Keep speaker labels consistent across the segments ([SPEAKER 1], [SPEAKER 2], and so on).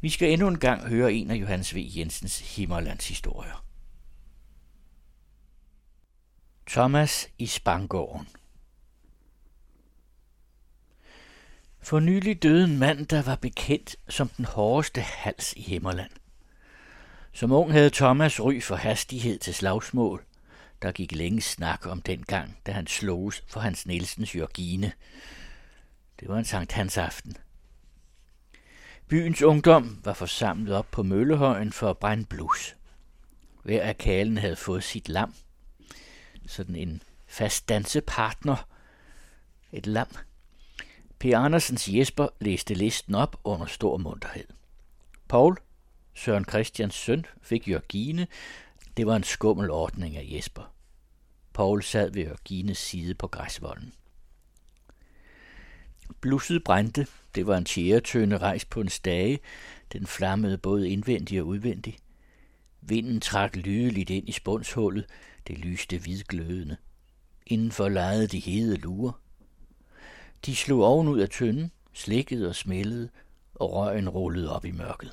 [SPEAKER 1] Vi skal endnu en gang høre en af Johannes V. Jensens Himmerlands historier. Thomas i Spangården For nylig døde en mand, der var bekendt som den hårdeste hals i Himmerland. Som ung havde Thomas ry for hastighed til slagsmål. Der gik længe snak om den gang, da han sloges for Hans Nielsens Jørgine. Det var en Sankt Hans aften – Byens ungdom var forsamlet op på Møllehøjen for at brænde blus. Hver af kalen havde fået sit lam. Sådan en fast dansepartner. Et lam. P. Andersens Jesper læste listen op under stor munterhed. Paul, Søren Christians søn, fik Jørgine. Det var en skummel ordning af Jesper. Paul sad ved Jørgines side på græsvolden. Blusset brændte. Det var en tjæretønde rejst på en stage. Den flammede både indvendigt og udvendigt. Vinden trak lydeligt ind i spundshullet. Det lyste hvidglødende. Indenfor lejede de hede luer. De slog ovenud af tønden, slikkede og smældede, og røgen rullede op i mørket.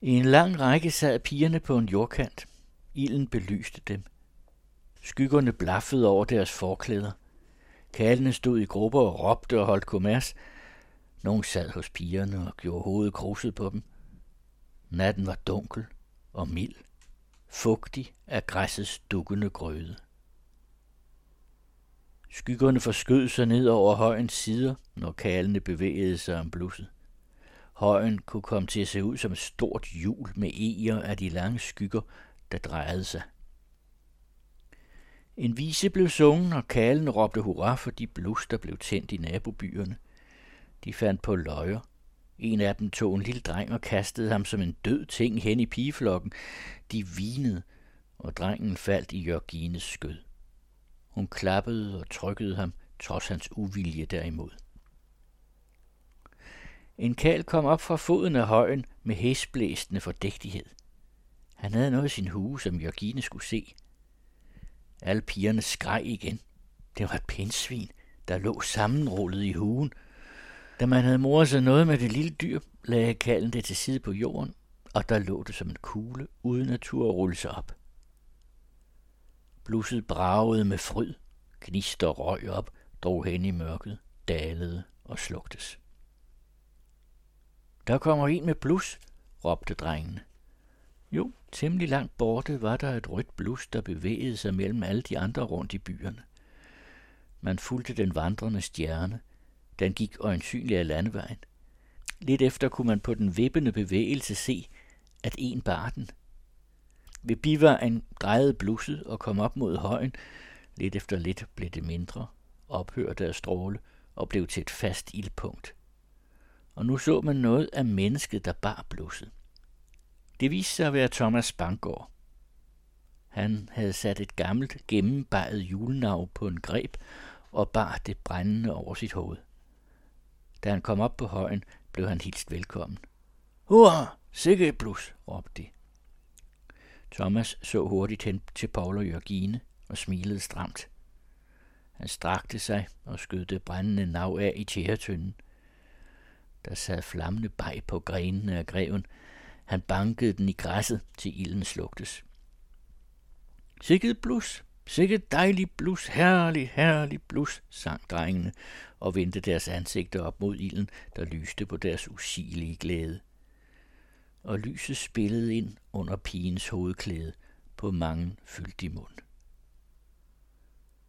[SPEAKER 1] I en lang række sad pigerne på en jordkant. Ilden belyste dem. Skyggerne blaffede over deres forklæder. Kalene stod i grupper og råbte og holdt kommers. Nogle sad hos pigerne og gjorde hovedet kruset på dem. Natten var dunkel og mild, fugtig af græssets dukkende grøde. Skyggerne forskød sig ned over højens sider, når kalene bevægede sig om blusset. Højen kunne komme til at se ud som et stort hjul med eger af de lange skygger, der drejede sig. En vise blev sunget, og kalen råbte hurra for de blus, der blev tændt i nabobyerne. De fandt på løjer. En af dem tog en lille dreng og kastede ham som en død ting hen i pigeflokken. De vinede, og drengen faldt i Jørgines skød. Hun klappede og trykkede ham, trods hans uvilje derimod. En kal kom op fra foden af højen med hæsblæsende fordægtighed. Han havde noget i sin hue, som Jørgine skulle se – alle pigerne skreg igen. Det var et pindsvin, der lå sammenrullet i hugen. Da man havde moret sig noget med det lille dyr, lagde kalden det til side på jorden, og der lå det som en kugle, uden at turde rulle sig op. Blusset bragede med fryd, gnister røg op, drog hen i mørket, dalede og slugtes. Der kommer en med blus, råbte drengene. Jo, temmelig langt borte var der et rødt blus, der bevægede sig mellem alle de andre rundt i byerne. Man fulgte den vandrende stjerne. Den gik øjensynlig af landevejen. Lidt efter kunne man på den vippende bevægelse se, at en bar den. Ved bivejen drejede blusset og kom op mod højen. Lidt efter lidt blev det mindre, ophørte at stråle og blev til et fast ildpunkt. Og nu så man noget af mennesket, der bar blusset. Det viste sig at være Thomas Bangård. Han havde sat et gammelt, gennembejet julenav på en greb og bar det brændende over sit hoved. Da han kom op på højen, blev han hilst velkommen. Hurra, sikke plus! råbte de. Thomas så hurtigt hen til Paul og Jørgine og smilede stramt. Han strakte sig og skød det brændende nav af i tjæretønden. Der sad flammende bag på grenene af greven, han bankede den i græsset, til ilden slugtes. Sikke blus, sikke dejlig blus, herlig, herlig blus, sang drengene og vendte deres ansigter op mod ilden, der lyste på deres usigelige glæde. Og lyset spillede ind under pigens hovedklæde på mange fyldig mund.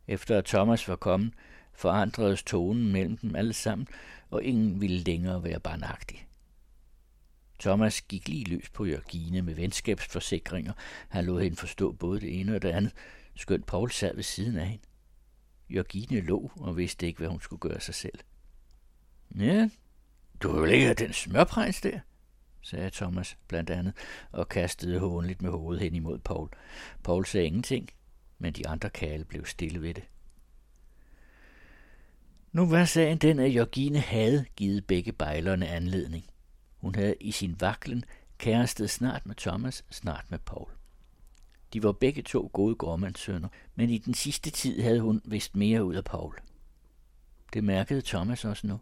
[SPEAKER 1] Efter at Thomas var kommet, forandredes tonen mellem dem alle sammen, og ingen ville længere være barnagtig. Thomas gik lige løs på Jørgine med venskabsforsikringer. Han lod hende forstå både det ene og det andet, skønt Paul sad ved siden af hende. Jørgine lå og vidste ikke, hvad hun skulle gøre sig selv. Ja, du vil ikke have den smørprins der, sagde Thomas blandt andet, og kastede hånligt med hovedet hen imod Paul. Paul sagde ingenting, men de andre kale blev stille ved det. Nu var sagen den, at Jørgine havde givet begge bejlerne anledning. Hun havde i sin vaklen kærestet snart med Thomas, snart med Paul. De var begge to gode gårdmandssønner, men i den sidste tid havde hun vist mere ud af Paul. Det mærkede Thomas også nu.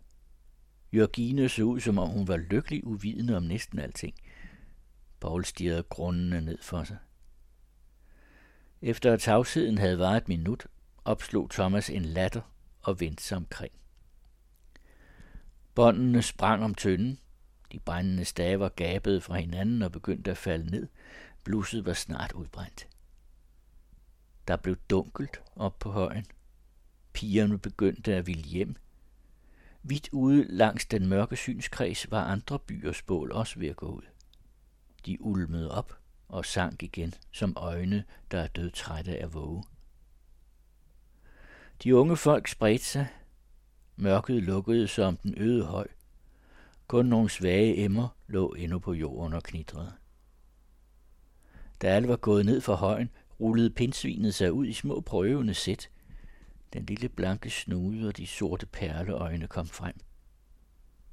[SPEAKER 1] Jørgine så ud, som om hun var lykkelig uvidende om næsten alting. Paul stirrede grundene ned for sig. Efter at tavsheden havde varet et minut, opslog Thomas en latter og vendte sig omkring. Båndene sprang om tønden, de brændende staver gabede fra hinanden og begyndte at falde ned. Blusset var snart udbrændt. Der blev dunkelt op på højen. Pigerne begyndte at ville hjem. Vidt ude langs den mørke synskreds var andre byers bål også ved at gå ud. De ulmede op og sank igen som øjne, der er død trætte af våge. De unge folk spredte sig. Mørket lukkede som den øde høj. Kun nogle svage emmer lå endnu på jorden og knitrede. Da alle var gået ned fra højen, rullede pindsvinet sig ud i små prøvende sæt. Den lille blanke snude og de sorte perleøjne kom frem.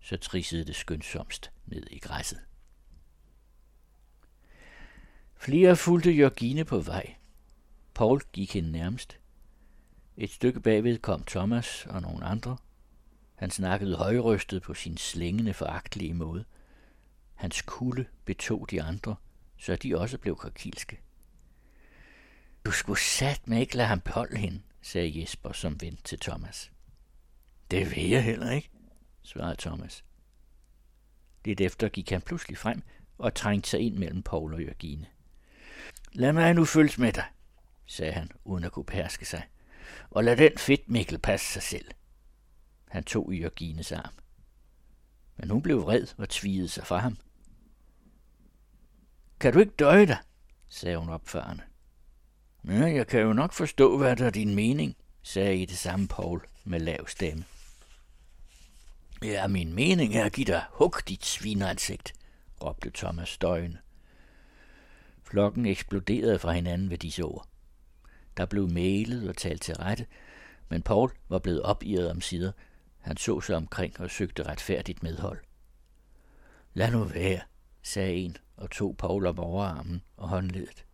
[SPEAKER 1] Så trissede det skønsomst ned i græsset. Flere fulgte Jørgine på vej. Paul gik hende nærmest. Et stykke bagved kom Thomas og nogle andre. Han snakkede højrystet på sin slængende foragtelige måde. Hans kulde betog de andre, så de også blev krakilske. Du skulle sat med ikke lade ham beholde hende, sagde Jesper som vendte til Thomas. Det vil jeg heller ikke, svarede Thomas. Lidt efter gik han pludselig frem og trængte sig ind mellem Paul og Jørgine. Lad mig nu følges med dig, sagde han, uden at kunne perske sig, og lad den fedt Mikkel passe sig selv. Han tog i Jørgines arm. Men hun blev vred og tvigede sig fra ham. Kan du ikke døje dig? sagde hun opførende. Ja, jeg kan jo nok forstå, hvad der er din mening, sagde i det samme Paul med lav stemme. Ja, min mening er at give dig hug, dit svineansigt, råbte Thomas støjende. Flokken eksploderede fra hinanden ved disse ord. Der blev malet og talt til rette, men Paul var blevet opirret om sider. Han så sig omkring og søgte retfærdigt medhold. Lad nu være, sagde en og tog Paul om overarmen og håndledet.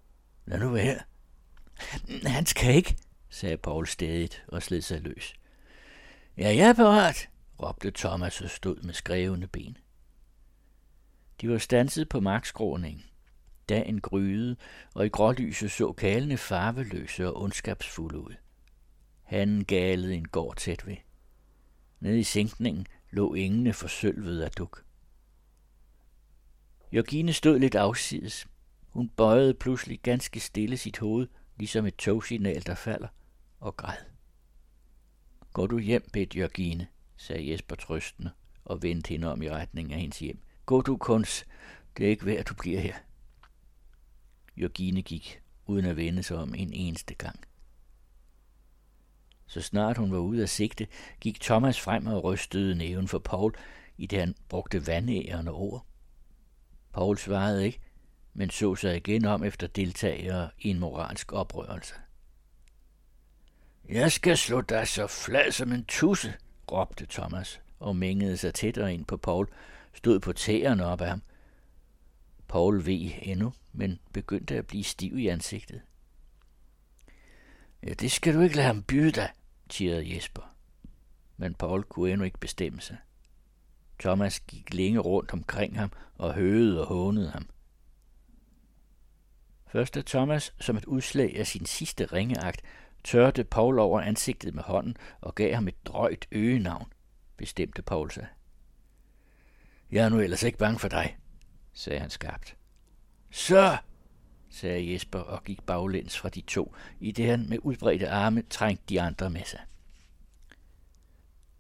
[SPEAKER 1] Lad nu være. Han skal ikke, sagde Paul stedigt og sled sig løs. Ja, jeg er parat, råbte Thomas og stod med skrevende ben. De var stanset på markskråningen. Dagen gryede, og i grålyset så kalene farveløse og ondskabsfulde ud. Han galede en gård tæt ved. Nede i sænkningen lå engene forsølvet af duk. Jørgine stod lidt afsides. Hun bøjede pludselig ganske stille sit hoved, ligesom et togsignal, der falder, og græd. Går du hjem, bedt Jørgine, sagde Jesper trøstende og vendte hende om i retning af hendes hjem. Gå du kunst, det er ikke værd, at du bliver her. Jørgine gik, uden at vende sig om en eneste gang. Så snart hun var ude af sigte, gik Thomas frem og rystede næven for Paul, i det han brugte vandærende ord. Paul svarede ikke, men så sig igen om efter deltagere i en moralsk oprørelse. Jeg skal slå dig så flad som en tusse, råbte Thomas og mængede sig tættere ind på Paul, stod på tæerne op af ham. Paul ved endnu, men begyndte at blive stiv i ansigtet. Ja, det skal du ikke lade ham byde dig, tirrede Jesper. Men Paul kunne endnu ikke bestemme sig. Thomas gik længe rundt omkring ham og høvede og hånede ham. Først da Thomas, som et udslag af sin sidste ringeagt, tørte Paul over ansigtet med hånden og gav ham et drøjt øgenavn, bestemte Paul sig. Jeg er nu ellers ikke bange for dig, sagde han skarpt. Så, sagde Jesper og gik baglæns fra de to, i det han med udbredte arme trængte de andre med sig.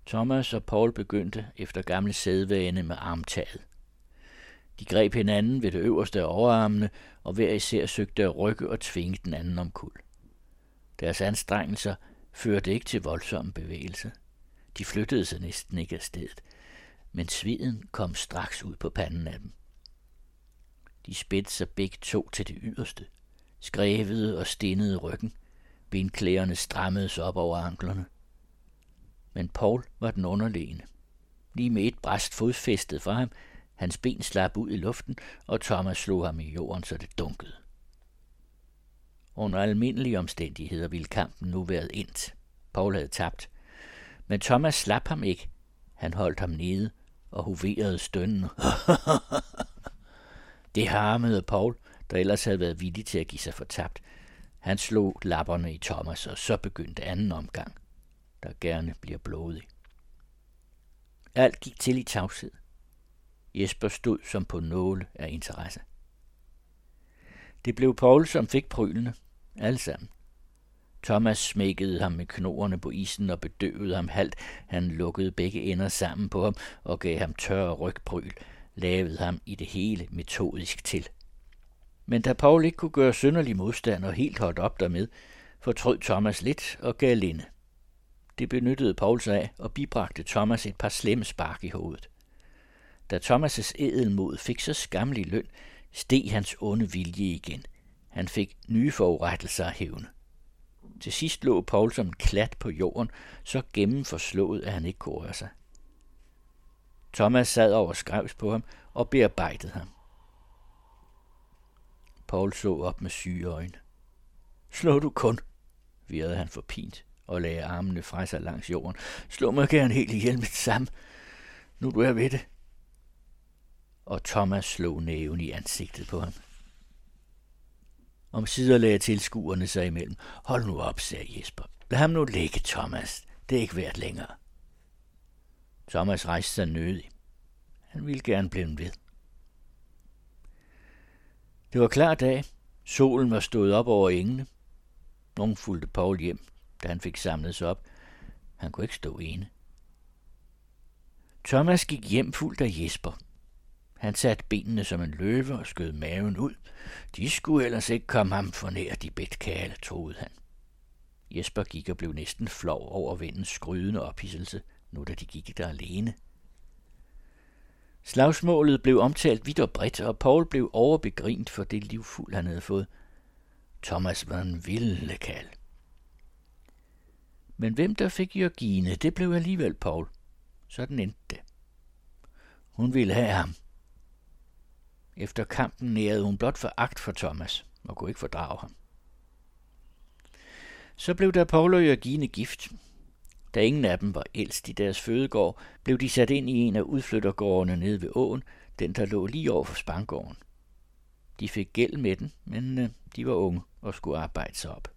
[SPEAKER 1] Thomas og Paul begyndte efter gamle sædvane med armtaget. De greb hinanden ved det øverste af overarmene, og hver især søgte at rykke og tvinge den anden om kul. Deres anstrengelser førte ikke til voldsomme bevægelse. De flyttede sig næsten ikke af stedet, men sveden kom straks ud på panden af dem. De spændte sig begge to til det yderste, skrevede og stinnede ryggen, Benklæderne strammedes op over anklerne. Men Paul var den underlegne. Lige med et bræst fodfæstet for ham, hans ben slap ud i luften, og Thomas slog ham i jorden, så det dunkede. Under almindelige omstændigheder ville kampen nu været endt. Paul havde tabt. Men Thomas slap ham ikke. Han holdt ham nede og hoverede stønnen. det harmede Paul, der ellers havde været villig til at give sig fortabt. Han slog lapperne i Thomas, og så begyndte anden omgang, der gerne bliver blodig. Alt gik til i tavshed. Jesper stod som på nåle af interesse. Det blev Paul, som fik prylene, alle sammen. Thomas smækkede ham med knoerne på isen og bedøvede ham halvt. Han lukkede begge ender sammen på ham og gav ham tør rygpryl, lavede ham i det hele metodisk til. Men da Paul ikke kunne gøre synderlig modstand og helt holdt op dermed, fortrød Thomas lidt og gav linde. Det benyttede Paul sig af og bibragte Thomas et par slemme spark i hovedet. Da Thomas' edelmod fik så skamlig løn, steg hans onde vilje igen. Han fik nye forurettelser af hævne. Til sidst lå Paul som en klat på jorden, så gennemforslået, at han ikke kunne røre sig. Thomas sad over skrevs på ham og bearbejdede ham. Paul så op med syge øjne. Slå du kun, virrede han forpint og lagde armene fra sig langs jorden. Slå mig gerne helt ihjel med det samme. Nu du er ved det. Og Thomas slog næven i ansigtet på ham. Om sider lagde tilskuerne sig imellem. Hold nu op, sagde Jesper. Lad ham nu ligge, Thomas. Det er ikke værd længere. Thomas rejste sig nødig. Han ville gerne blive ved. Det var klar dag. Solen var stået op over engene. Nogen fulgte Paul hjem, da han fik samlet sig op. Han kunne ikke stå ene. Thomas gik hjem fuldt af Jesper. Han satte benene som en løve og skød maven ud. De skulle ellers ikke komme ham for nær de bedkale, troede han. Jesper gik og blev næsten flov over vindens skrydende ophidselse, nu da de gik der alene. Slagsmålet blev omtalt vidt og bredt, og Paul blev overbegrint for det livfuld, han havde fået. Thomas var en vilde kald. Men hvem der fik Jørgine, det blev alligevel Paul. Sådan endte det. Hun ville have ham. Efter kampen nærede hun blot agt for Thomas og kunne ikke fordrage ham. Så blev der Paul og Jørgine gift. Da ingen af dem var ældst i deres fødegård, blev de sat ind i en af udflyttergårdene nede ved åen, den der lå lige over for Spangården. De fik gæld med den, men øh, de var unge og skulle arbejde sig op.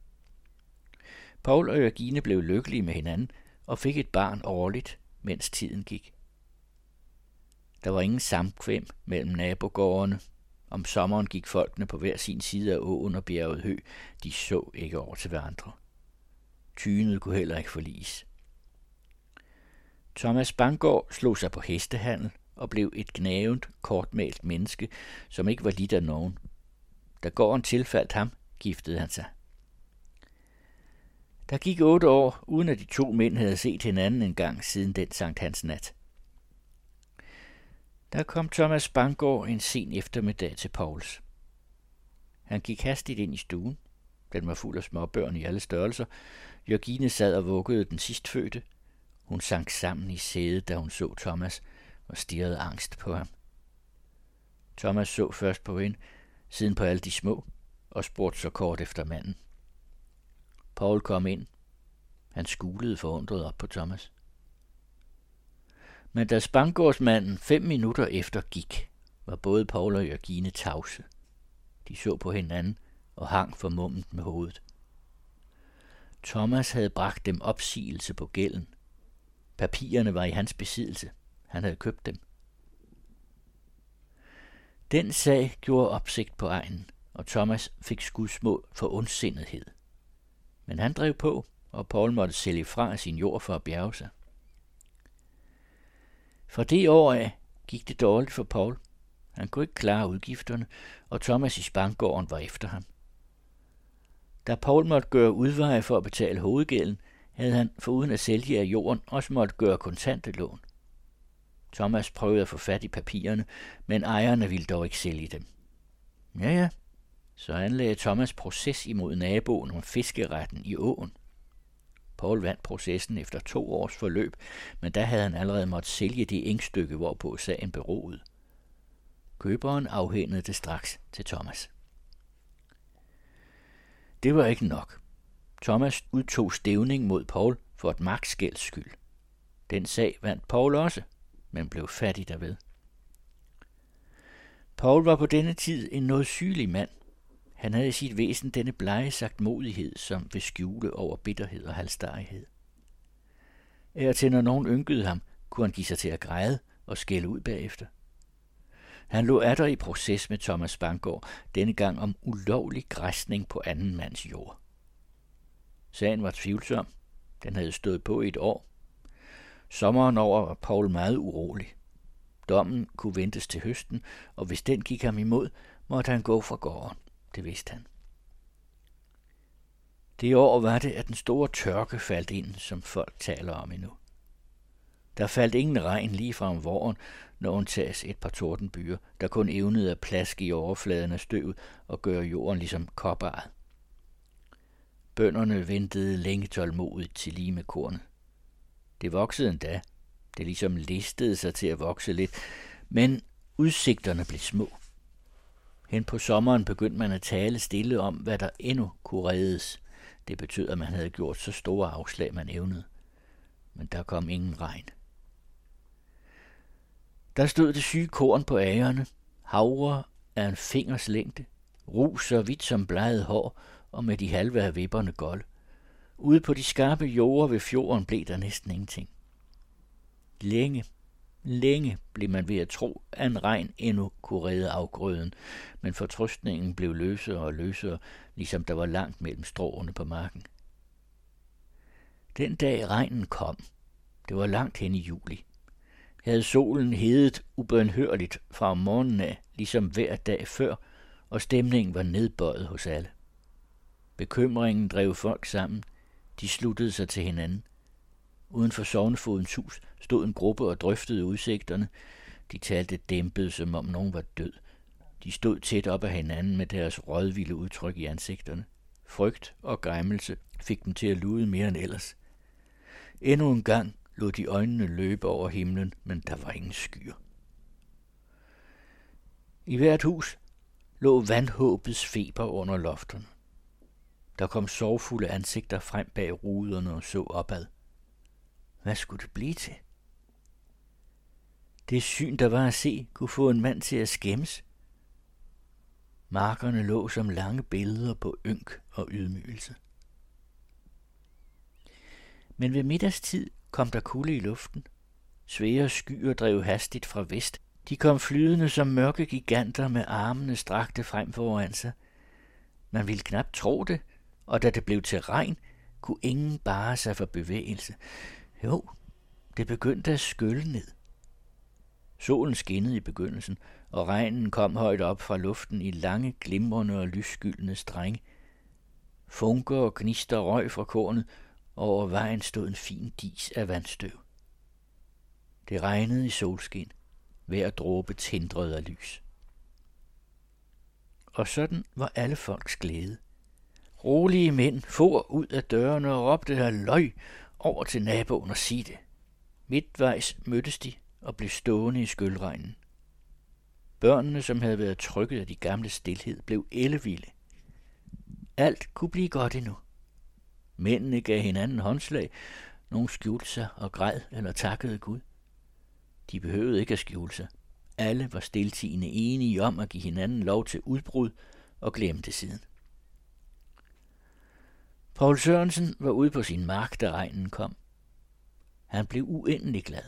[SPEAKER 1] Paul og Jørgine blev lykkelige med hinanden og fik et barn årligt, mens tiden gik. Der var ingen samkvem mellem nabogårdene. Om sommeren gik folkene på hver sin side af åen og bjerget hø. De så ikke over til hverandre. Tynet kunne heller ikke forliges. Thomas Bangård slog sig på hestehandel og blev et gnavent, kortmalt menneske, som ikke var lidt af nogen. Da gården tilfaldt ham, giftede han sig. Der gik otte år, uden at de to mænd havde set hinanden en gang siden den Sankt Hans nat. Der kom Thomas Bangård en sen eftermiddag til Pauls. Han gik hastigt ind i stuen. Den var fuld af småbørn i alle størrelser. Jørgine sad og vuggede den sidstfødte. Hun sank sammen i sædet, da hun så Thomas, og stirrede angst på ham. Thomas så først på hende, siden på alle de små, og spurgte så kort efter manden. Paul kom ind. Han skulede forundret op på Thomas. Men da Spangårdsmanden fem minutter efter gik, var både Paul og Jørgine tavse. De så på hinanden og hang for mummet med hovedet. Thomas havde bragt dem opsigelse på gælden. Papirerne var i hans besiddelse. Han havde købt dem. Den sag gjorde opsigt på egen, og Thomas fik skudsmål for ondsindethed. Men han drev på, og Paul måtte sælge fra sin jord for at bjerge sig. Fra det år af gik det dårligt for Paul. Han kunne ikke klare udgifterne, og Thomas i Spangården var efter ham. Da Paul måtte gøre udveje for at betale hovedgælden, havde han foruden at sælge af jorden også måtte gøre kontante lån. Thomas prøvede at få fat i papirerne, men ejerne ville dog ikke sælge dem. Ja, ja, så anlagde Thomas proces imod naboen om fiskeretten i åen. Paul vandt processen efter to års forløb, men da havde han allerede måttet sælge det engstykke, hvorpå sagen beroede. Køberen afhændede det straks til Thomas. Det var ikke nok. Thomas udtog stævning mod Paul for et magtskælds skyld. Den sag vandt Paul også, men blev fattig derved. Paul var på denne tid en noget sygelig mand. Han havde i sit væsen denne blege sagt modighed, som vil skjule over bitterhed og halstarighed. Ær til, når nogen ynkede ham, kunne han give sig til at græde og skælde ud bagefter. Han lå atter i proces med Thomas Bangor, denne gang om ulovlig græsning på anden mands jord. Sagen var tvivlsom. Den havde stået på i et år. Sommeren over var Paul meget urolig. Dommen kunne ventes til høsten, og hvis den gik ham imod, måtte han gå fra gården. Det vidste han. Det år var det, at den store tørke faldt ind, som folk taler om endnu. Der faldt ingen regn lige fra om våren, når undtages et par tordenbyer, der kun evnede at plaske i overfladen af støvet og gøre jorden ligesom kopperet. Bønderne ventede længe tålmodigt til lige med kornet. Det voksede endda. Det ligesom listede sig til at vokse lidt, men udsigterne blev små. Hen på sommeren begyndte man at tale stille om, hvad der endnu kunne reddes. Det betød, at man havde gjort så store afslag, man evnede. Men der kom ingen regn. Der stod det syge korn på agerne, havre af en fingers længde, ruser hvidt vidt som bleget hår, og med de halve af vipperne gold. Ude på de skarpe jorder ved fjorden blev der næsten ingenting. Længe, længe blev man ved at tro, at en regn endnu kunne redde afgrøden, men fortrystningen blev løsere og løsere, ligesom der var langt mellem stråene på marken. Den dag regnen kom, det var langt hen i juli, havde solen hedet ubønhørligt fra om morgenen af, ligesom hver dag før, og stemningen var nedbøjet hos alle. Bekymringen drev folk sammen. De sluttede sig til hinanden. Uden for sovnefodens hus stod en gruppe og drøftede udsigterne. De talte dæmpet, som om nogen var død. De stod tæt op ad hinanden med deres rådvilde udtryk i ansigterne. Frygt og græmmelse fik dem til at lude mere end ellers. Endnu en gang lod de øjnene løbe over himlen, men der var ingen skyer. I hvert hus lå vandhåbets feber under lofterne. Der kom sorgfulde ansigter frem bag ruderne og så opad. Hvad skulle det blive til? Det syn, der var at se, kunne få en mand til at skæmmes. Markerne lå som lange billeder på ynk og ydmygelse. Men ved middagstid kom der kulde i luften. Svære skyer drev hastigt fra vest. De kom flydende som mørke giganter med armene strakte frem foran sig. Man ville knap tro det, og da det blev til regn, kunne ingen bare sig for bevægelse. Jo, det begyndte at skylle ned. Solen skinnede i begyndelsen, og regnen kom højt op fra luften i lange, glimrende og lysskyldende strenge. Funker og gnister røg fra kornet, og over vejen stod en fin dis af vandstøv. Det regnede i solskin. Hver dråbe tindrede af lys. Og sådan var alle folks glæde. Rolige mænd for ud af dørene og råbte halløj over til naboen og sige det. Midtvejs mødtes de og blev stående i skyldregnen. Børnene, som havde været trykket af de gamle stilhed, blev ellevilde. Alt kunne blive godt endnu. Mændene gav hinanden håndslag. Nogle skjulte sig og græd eller takkede Gud. De behøvede ikke at skjule sig. Alle var stiltigende enige om at give hinanden lov til udbrud og glemte siden. Paul Sørensen var ude på sin mark, da regnen kom. Han blev uendelig glad.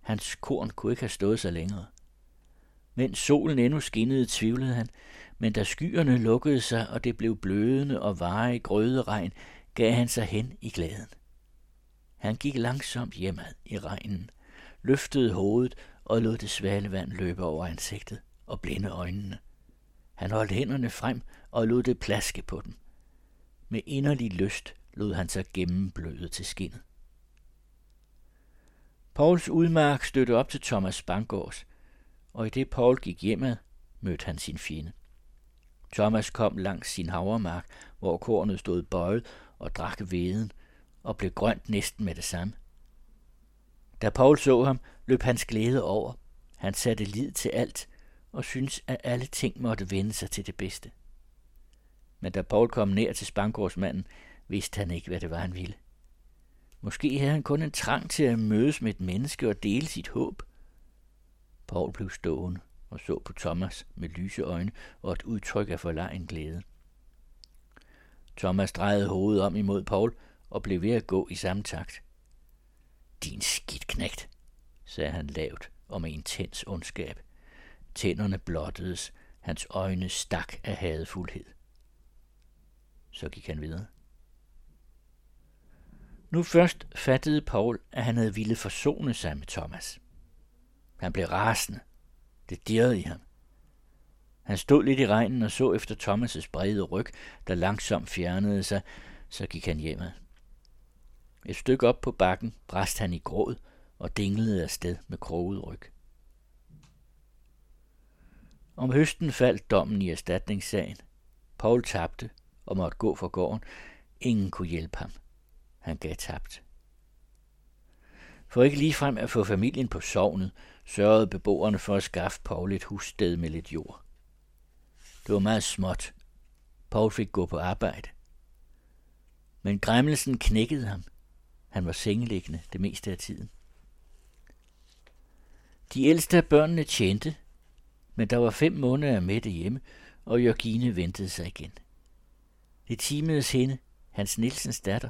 [SPEAKER 1] Hans korn kunne ikke have stået sig længere. Mens solen endnu skinnede, tvivlede han, men da skyerne lukkede sig, og det blev blødende og varig grøderegn, gav han sig hen i glæden. Han gik langsomt hjemad i regnen, løftede hovedet og lod det svale vand løbe over ansigtet og blinde øjnene. Han holdt hænderne frem og lod det plaske på dem. Med inderlig lyst lod han sig gennembløde til skinnet. Pauls udmark støtte op til Thomas Bangårds, og i det Paul gik hjemad, mødte han sin fjende. Thomas kom langs sin havremark, hvor kornet stod bøjet og drak veden og blev grønt næsten med det samme. Da Paul så ham, løb hans glæde over. Han satte lid til alt og syntes, at alle ting måtte vende sig til det bedste. Men da Paul kom ned til spangårdsmanden, vidste han ikke, hvad det var, han ville. Måske havde han kun en trang til at mødes med et menneske og dele sit håb. Paul blev stående og så på Thomas med lyse øjne og et udtryk af forlegen glæde. Thomas drejede hovedet om imod Paul og blev ved at gå i samme takt. Din skidt knægt, sagde han lavt og med intens ondskab. Tænderne blottedes, hans øjne stak af hadefuldhed. Så gik han videre. Nu først fattede Paul, at han havde ville forsone sig med Thomas. Han blev rasende. Det dirrede i ham. Han stod lidt i regnen og så efter Thomas' brede ryg, der langsomt fjernede sig, så gik han hjemad. Et stykke op på bakken brast han i gråd og dinglede afsted med kroget ryg. Om høsten faldt dommen i erstatningssagen. Paul tabte og måtte gå fra gården. Ingen kunne hjælpe ham. Han gav tabt. For ikke ligefrem at få familien på sovnet, sørgede beboerne for at skaffe Paul et hussted med lidt jord. Det var meget småt. Paul fik gå på arbejde. Men græmmelsen knækkede ham. Han var sengeliggende det meste af tiden. De ældste af børnene tjente, men der var fem måneder med det hjemme, og Jørgine ventede sig igen. Det timedes hende, Hans Nielsens datter,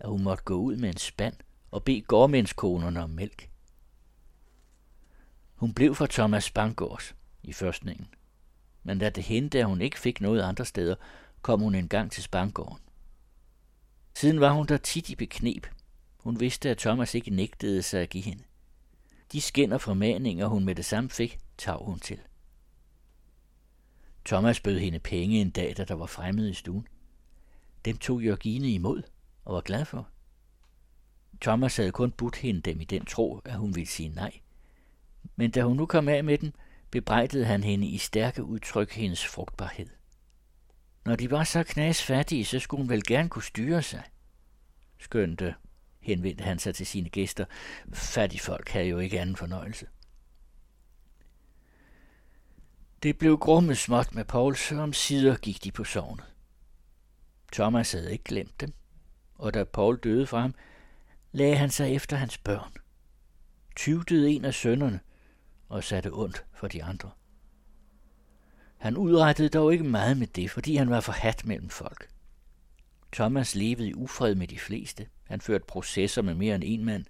[SPEAKER 1] at hun måtte gå ud med en spand og bede gårdmændskonerne om mælk. Hun blev for Thomas Bangårds i førstningen. Men da det hente, at hun ikke fik noget andre steder, kom hun en gang til Spangården. Siden var hun der tit i beknep. Hun vidste, at Thomas ikke nægtede sig at give hende. De skænder formaninger, hun med det samme fik, tav hun til. Thomas bød hende penge en dag, da der var fremmed i stuen. Dem tog Jørgine imod og var glad for. Thomas havde kun budt hende dem i den tro, at hun ville sige nej. Men da hun nu kom af med dem, bebrejdede han hende i stærke udtryk hendes frugtbarhed. Når de var så knasfattige, så skulle hun vel gerne kunne styre sig. Skønte, henvendte han sig til sine gæster. Fattige folk havde jo ikke anden fornøjelse. Det blev grumme småt med Pauls, og om sider gik de på sovnet. Thomas havde ikke glemt dem, og da Paul døde fra ham, lagde han sig efter hans børn. Tyvdede en af sønnerne og satte ondt for de andre. Han udrettede dog ikke meget med det, fordi han var forhat mellem folk. Thomas levede i ufred med de fleste. Han førte processer med mere end en mand.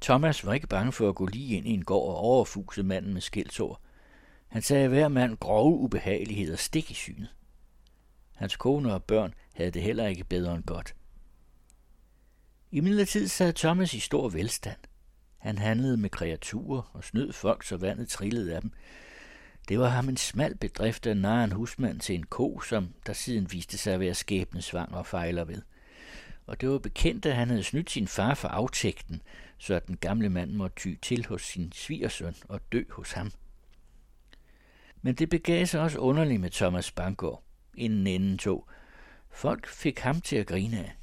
[SPEAKER 1] Thomas var ikke bange for at gå lige ind i en gård og overfuse manden med skældsord. Han sagde hver mand grove ubehageligheder stik i synet. Hans kone og børn havde det heller ikke bedre end godt. I midlertid sad Thomas i stor velstand. Han handlede med kreaturer og snød folk, så vandet trillede af dem. Det var ham en smal bedrift at narre en husmand til en ko, som der siden viste sig at være skæbnesvang og fejler ved. Og det var bekendt, at han havde snydt sin far for aftægten, så at den gamle mand måtte ty til hos sin svigersøn og dø hos ham. Men det begav sig også underligt med Thomas Bangor, inden enden tog. Folk fik ham til at grine af.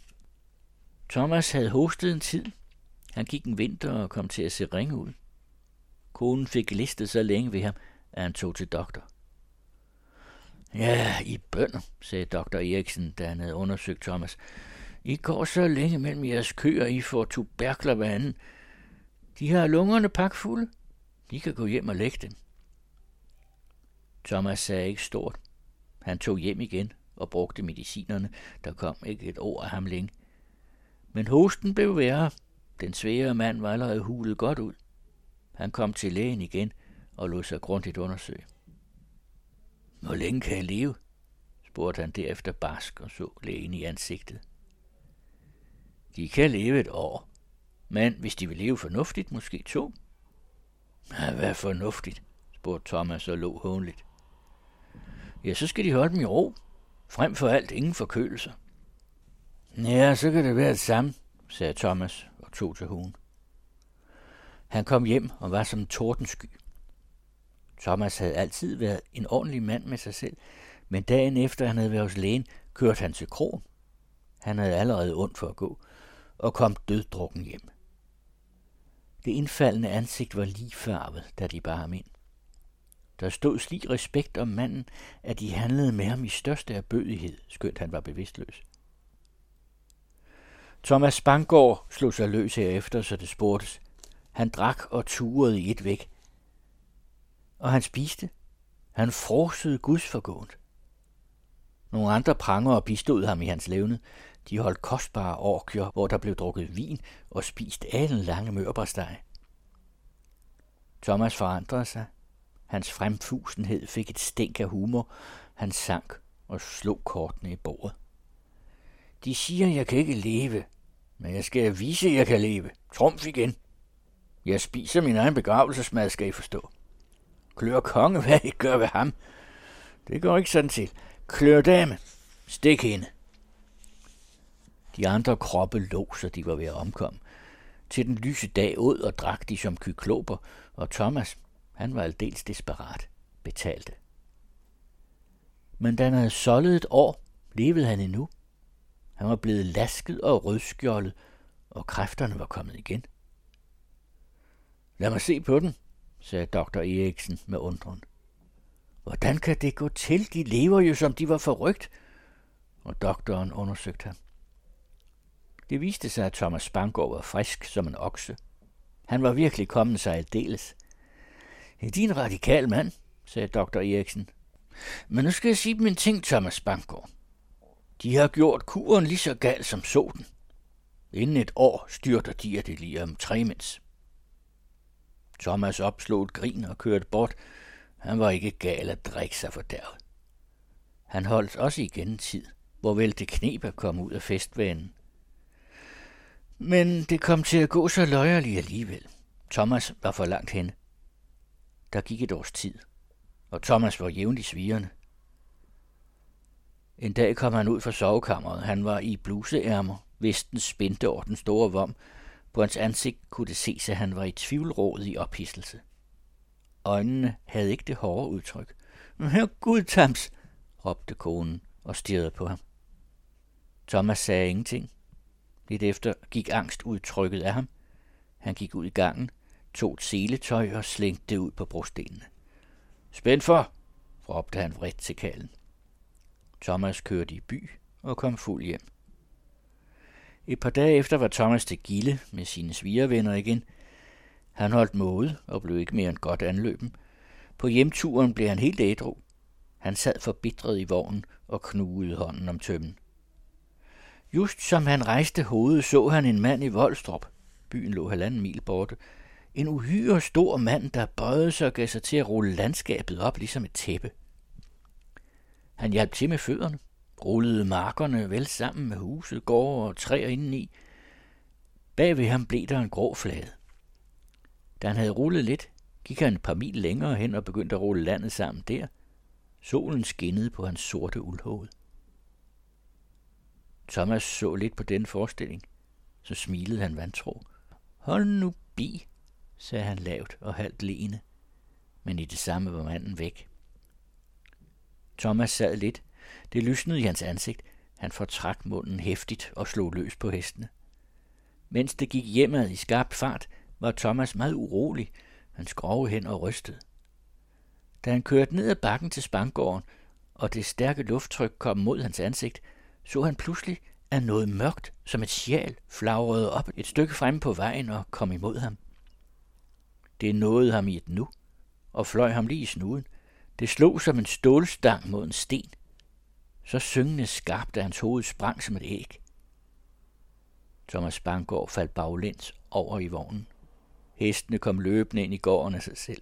[SPEAKER 1] Thomas havde hostet en tid. Han gik en vinter og kom til at se ringe ud. Konen fik listet så længe ved ham, at han tog til doktor. Ja, I bønder, sagde doktor Eriksen, da han havde undersøgt Thomas. I går så længe mellem jeres køer, I får tuberkler hver anden. De har lungerne pakfulde. I kan gå hjem og lægge dem. Thomas sagde ikke stort. Han tog hjem igen og brugte medicinerne. Der kom ikke et ord af ham længe. Men hosten blev værre. Den svære mand var allerede hulet godt ud. Han kom til lægen igen og lod sig grundigt undersøge. Hvor længe kan jeg leve? spurgte han derefter barsk og så lægen i ansigtet. De kan leve et år, men hvis de vil leve fornuftigt, måske to. Ja, hvad fornuftigt? spurgte Thomas og lå hånligt. Ja, så skal de holde dem i ro. Frem for alt ingen forkølelse. Ja, så kan det være det samme, sagde Thomas og tog til hugen. Han kom hjem og var som en tordensky. Thomas havde altid været en ordentlig mand med sig selv, men dagen efter han havde været hos lægen, kørte han til krogen. Han havde allerede ondt for at gå, og kom døddrukken hjem. Det indfaldende ansigt var lige farvet, da de bar ham ind. Der stod slig respekt om manden, at de handlede med ham i største erbødighed, skønt han var bevidstløs. Thomas Spangård slog sig løs herefter, så det spurgtes. Han drak og turede i et væk. og han spiste. Han frosede Guds forgående. Nogle andre pranger bistod ham i hans levne. De holdt kostbare orkjer, hvor der blev drukket vin og spist alen lange mørbresteg. Thomas forandrede sig. Hans fremfusenhed fik et stænk af humor. Han sank og slog kortene i bordet. De siger, jeg kan ikke leve, men jeg skal vise, at jeg kan leve. Trumf igen. Jeg spiser min egen begravelsesmad, skal I forstå. Klør konge, hvad I gør ved ham. Det går ikke sådan til. Klør dame. Stik hende. De andre kroppe lå, så de var ved at omkomme. Til den lyse dag ud og drak de som kykloper, og Thomas, han var aldeles desperat, betalte. Men da han havde soldet et år, levede han endnu. Han var blevet lasket og rødskjoldet, og kræfterne var kommet igen. Lad mig se på den, sagde dr. Eriksen med undren. Hvordan kan det gå til? De lever jo, som de var forrygt. Og doktoren undersøgte ham. Det viste sig, at Thomas Spangård var frisk som en okse. Han var virkelig kommet sig aldeles. Din radikal mand, sagde dr. Eriksen. Men nu skal jeg sige dem en ting, Thomas Bankgaard. De har gjort kuren lige så gal som solen. Inden et år styrter de af det lige om tremens. Thomas opslog et grin og kørte bort. Han var ikke gal at drikke sig for der. Han holdt også igen en tid, hvor vel det knep at komme ud af festvanen. Men det kom til at gå så løjerligt alligevel. Thomas var for langt henne. Der gik et års tid, og Thomas var jævnligt svirende. En dag kom han ud fra sovekammeret. Han var i bluseærmer, vesten spændte over den store vom. På hans ansigt kunne det ses, at han var i tvivlråd i ophidselse. Øjnene havde ikke det hårde udtryk. Her Gud, Tams, råbte konen og stirrede på ham. Thomas sagde ingenting. Lidt efter gik angstudtrykket af ham. Han gik ud i gangen, tog et seletøj og slængte det ud på brostenene. Spænd for, råbte han vredt til kalden. Thomas kørte i by og kom fuld hjem. Et par dage efter var Thomas til Gilde med sine svigervenner igen. Han holdt måde og blev ikke mere end godt anløben. På hjemturen blev han helt ædru. Han sad forbitret i vognen og knugede hånden om tømmen. Just som han rejste hovedet, så han en mand i Voldstrup. Byen lå halvanden mil borte. En uhyre stor mand, der bøjede sig og gav sig til at rulle landskabet op ligesom et tæppe. Han hjalp til med fødderne, rullede markerne vel sammen med huset, gårde og træer indeni. Bag ved ham blev der en grå flade. Da han havde rullet lidt, gik han et par mil længere hen og begyndte at rulle landet sammen der. Solen skinnede på hans sorte uldhoved. Thomas så lidt på den forestilling. Så smilede han vantro. Hold nu bi, sagde han lavt og halvt leende. Men i det samme var manden væk. Thomas sad lidt. Det lysnede i hans ansigt. Han fortrak munden hæftigt og slog løs på hestene. Mens det gik hjemad i skarp fart, var Thomas meget urolig. Han skrove hen og rystede. Da han kørte ned ad bakken til Spangården, og det stærke lufttryk kom mod hans ansigt, så han pludselig, at noget mørkt som et sjæl flagrede op et stykke frem på vejen og kom imod ham. Det nåede ham i et nu, og fløj ham lige i snuden. Det slog som en stålstang mod en sten. Så syngende skarpt, at hans hoved sprang som et æg. Thomas Bangård faldt baglæns over i vognen. Hestene kom løbende ind i gården af sig selv.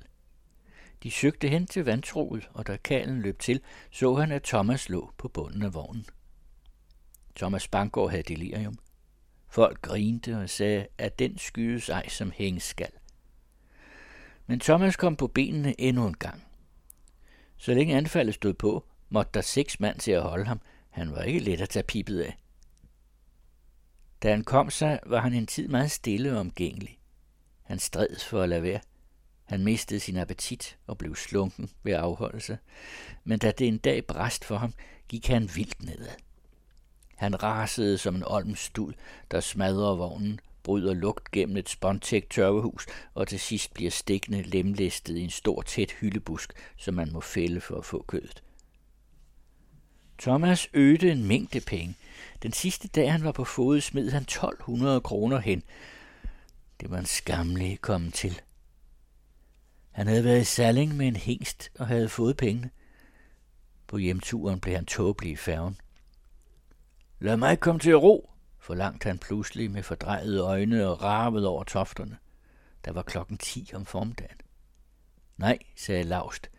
[SPEAKER 1] De søgte hen til vandtroet, og da kalen løb til, så han, at Thomas lå på bunden af vognen. Thomas Bangård havde delirium. Folk grinte og sagde, at den skydes ej som hængskal. Men Thomas kom på benene endnu en gang. Så længe anfaldet stod på, måtte der seks mand til at holde ham. Han var ikke let at tage pipet af. Da han kom sig, var han en tid meget stille og omgængelig. Han stred for at lade være. Han mistede sin appetit og blev slunken ved afholdelse. Men da det en dag brast for ham, gik han vildt nedad. Han rasede som en olmstud, der smadrer vognen, bryder lugt gennem et spontægt tørvehus og til sidst bliver stikkende lemlæstet i en stor tæt hyldebusk, som man må fælde for at få kødet. Thomas øgte en mængde penge. Den sidste dag, han var på fod, smed han 1200 kroner hen. Det var en skamlig komme til. Han havde været i Salling med en hængst og havde fået pengene. På hjemturen blev han tåbelig i færgen. Lad mig komme til ro, forlangte han pludselig med fordrejede øjne og ravede over tofterne. Der var klokken ti om formiddagen. Nej, sagde Laust,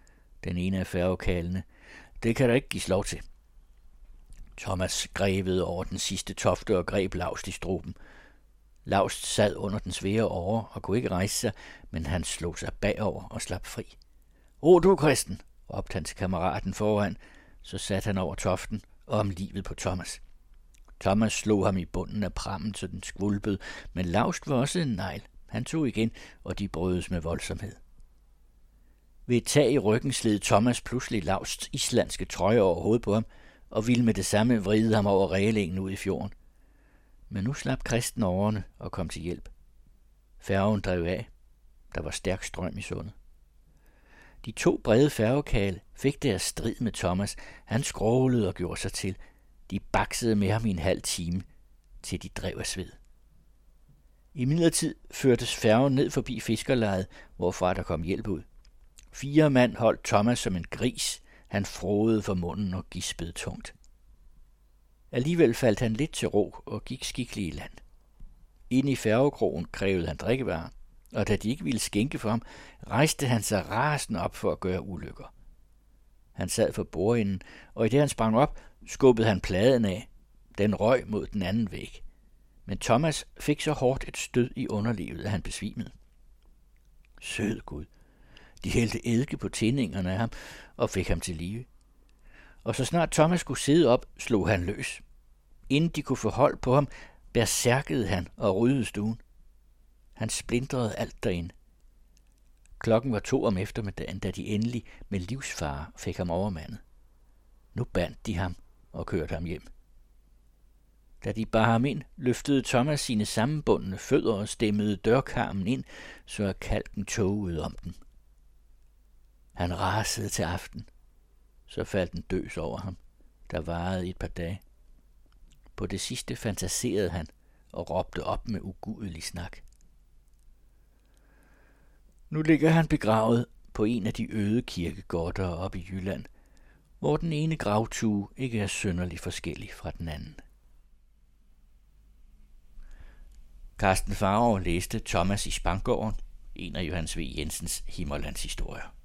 [SPEAKER 1] den ene af færgekalene. Det kan der ikke gives lov til. Thomas grevede over den sidste tofte og greb Laust i struben. Laust sad under den svære åre og kunne ikke rejse sig, men han slog sig bagover og slap fri. O du, Kristen, råbte han til kammeraten foran. Så satte han over toften og om livet på Thomas. Thomas slog ham i bunden af prammen, så den skvulpede, men Laust var også en negl. Han tog igen, og de brødes med voldsomhed. Ved et tag i ryggen sled Thomas pludselig Lausts islandske trøje over hovedet på ham, og ville med det samme vride ham over reglingen ud i fjorden. Men nu slap kristen årene og kom til hjælp. Færgen drev af. Der var stærk strøm i sundet. De to brede færgekale fik deres strid med Thomas. Han skrålede og gjorde sig til. De baksede med ham i en halv time, til de drev af sved. I midlertid førtes færgen ned forbi fiskerlejet, hvorfra der kom hjælp ud. Fire mand holdt Thomas som en gris. Han frodede for munden og gispede tungt. Alligevel faldt han lidt til ro og gik skikkelig i land. Inde i færgekrogen krævede han drikkevarer, og da de ikke ville skænke for ham, rejste han sig rasende op for at gøre ulykker. Han sad for bordenden, og i det han sprang op, skubbede han pladen af. Den røg mod den anden væg. Men Thomas fik så hårdt et stød i underlivet, at han besvimede. Sød Gud. De hældte eddike på tændingerne af ham og fik ham til live. Og så snart Thomas skulle sidde op, slog han løs. Inden de kunne få hold på ham, bersærkede han og ryddede stuen. Han splindrede alt derinde. Klokken var to om eftermiddagen, da de endelig med livsfare fik ham overmandet. Nu bandt de ham og kørte ham hjem. Da de bar ham ind, løftede Thomas sine sammenbundne fødder og stemmede dørkarmen ind, så kalken togede om den. Han rasede til aften. Så faldt en døs over ham, der varede et par dage. På det sidste fantaserede han og råbte op med ugudelig snak. Nu ligger han begravet på en af de øde kirkegårder oppe i Jylland, hvor den ene gravtue ikke er synderlig forskellig fra den anden. Carsten Farov læste Thomas i Spangården, en af Johannes V. Jensens Himmerlands historier.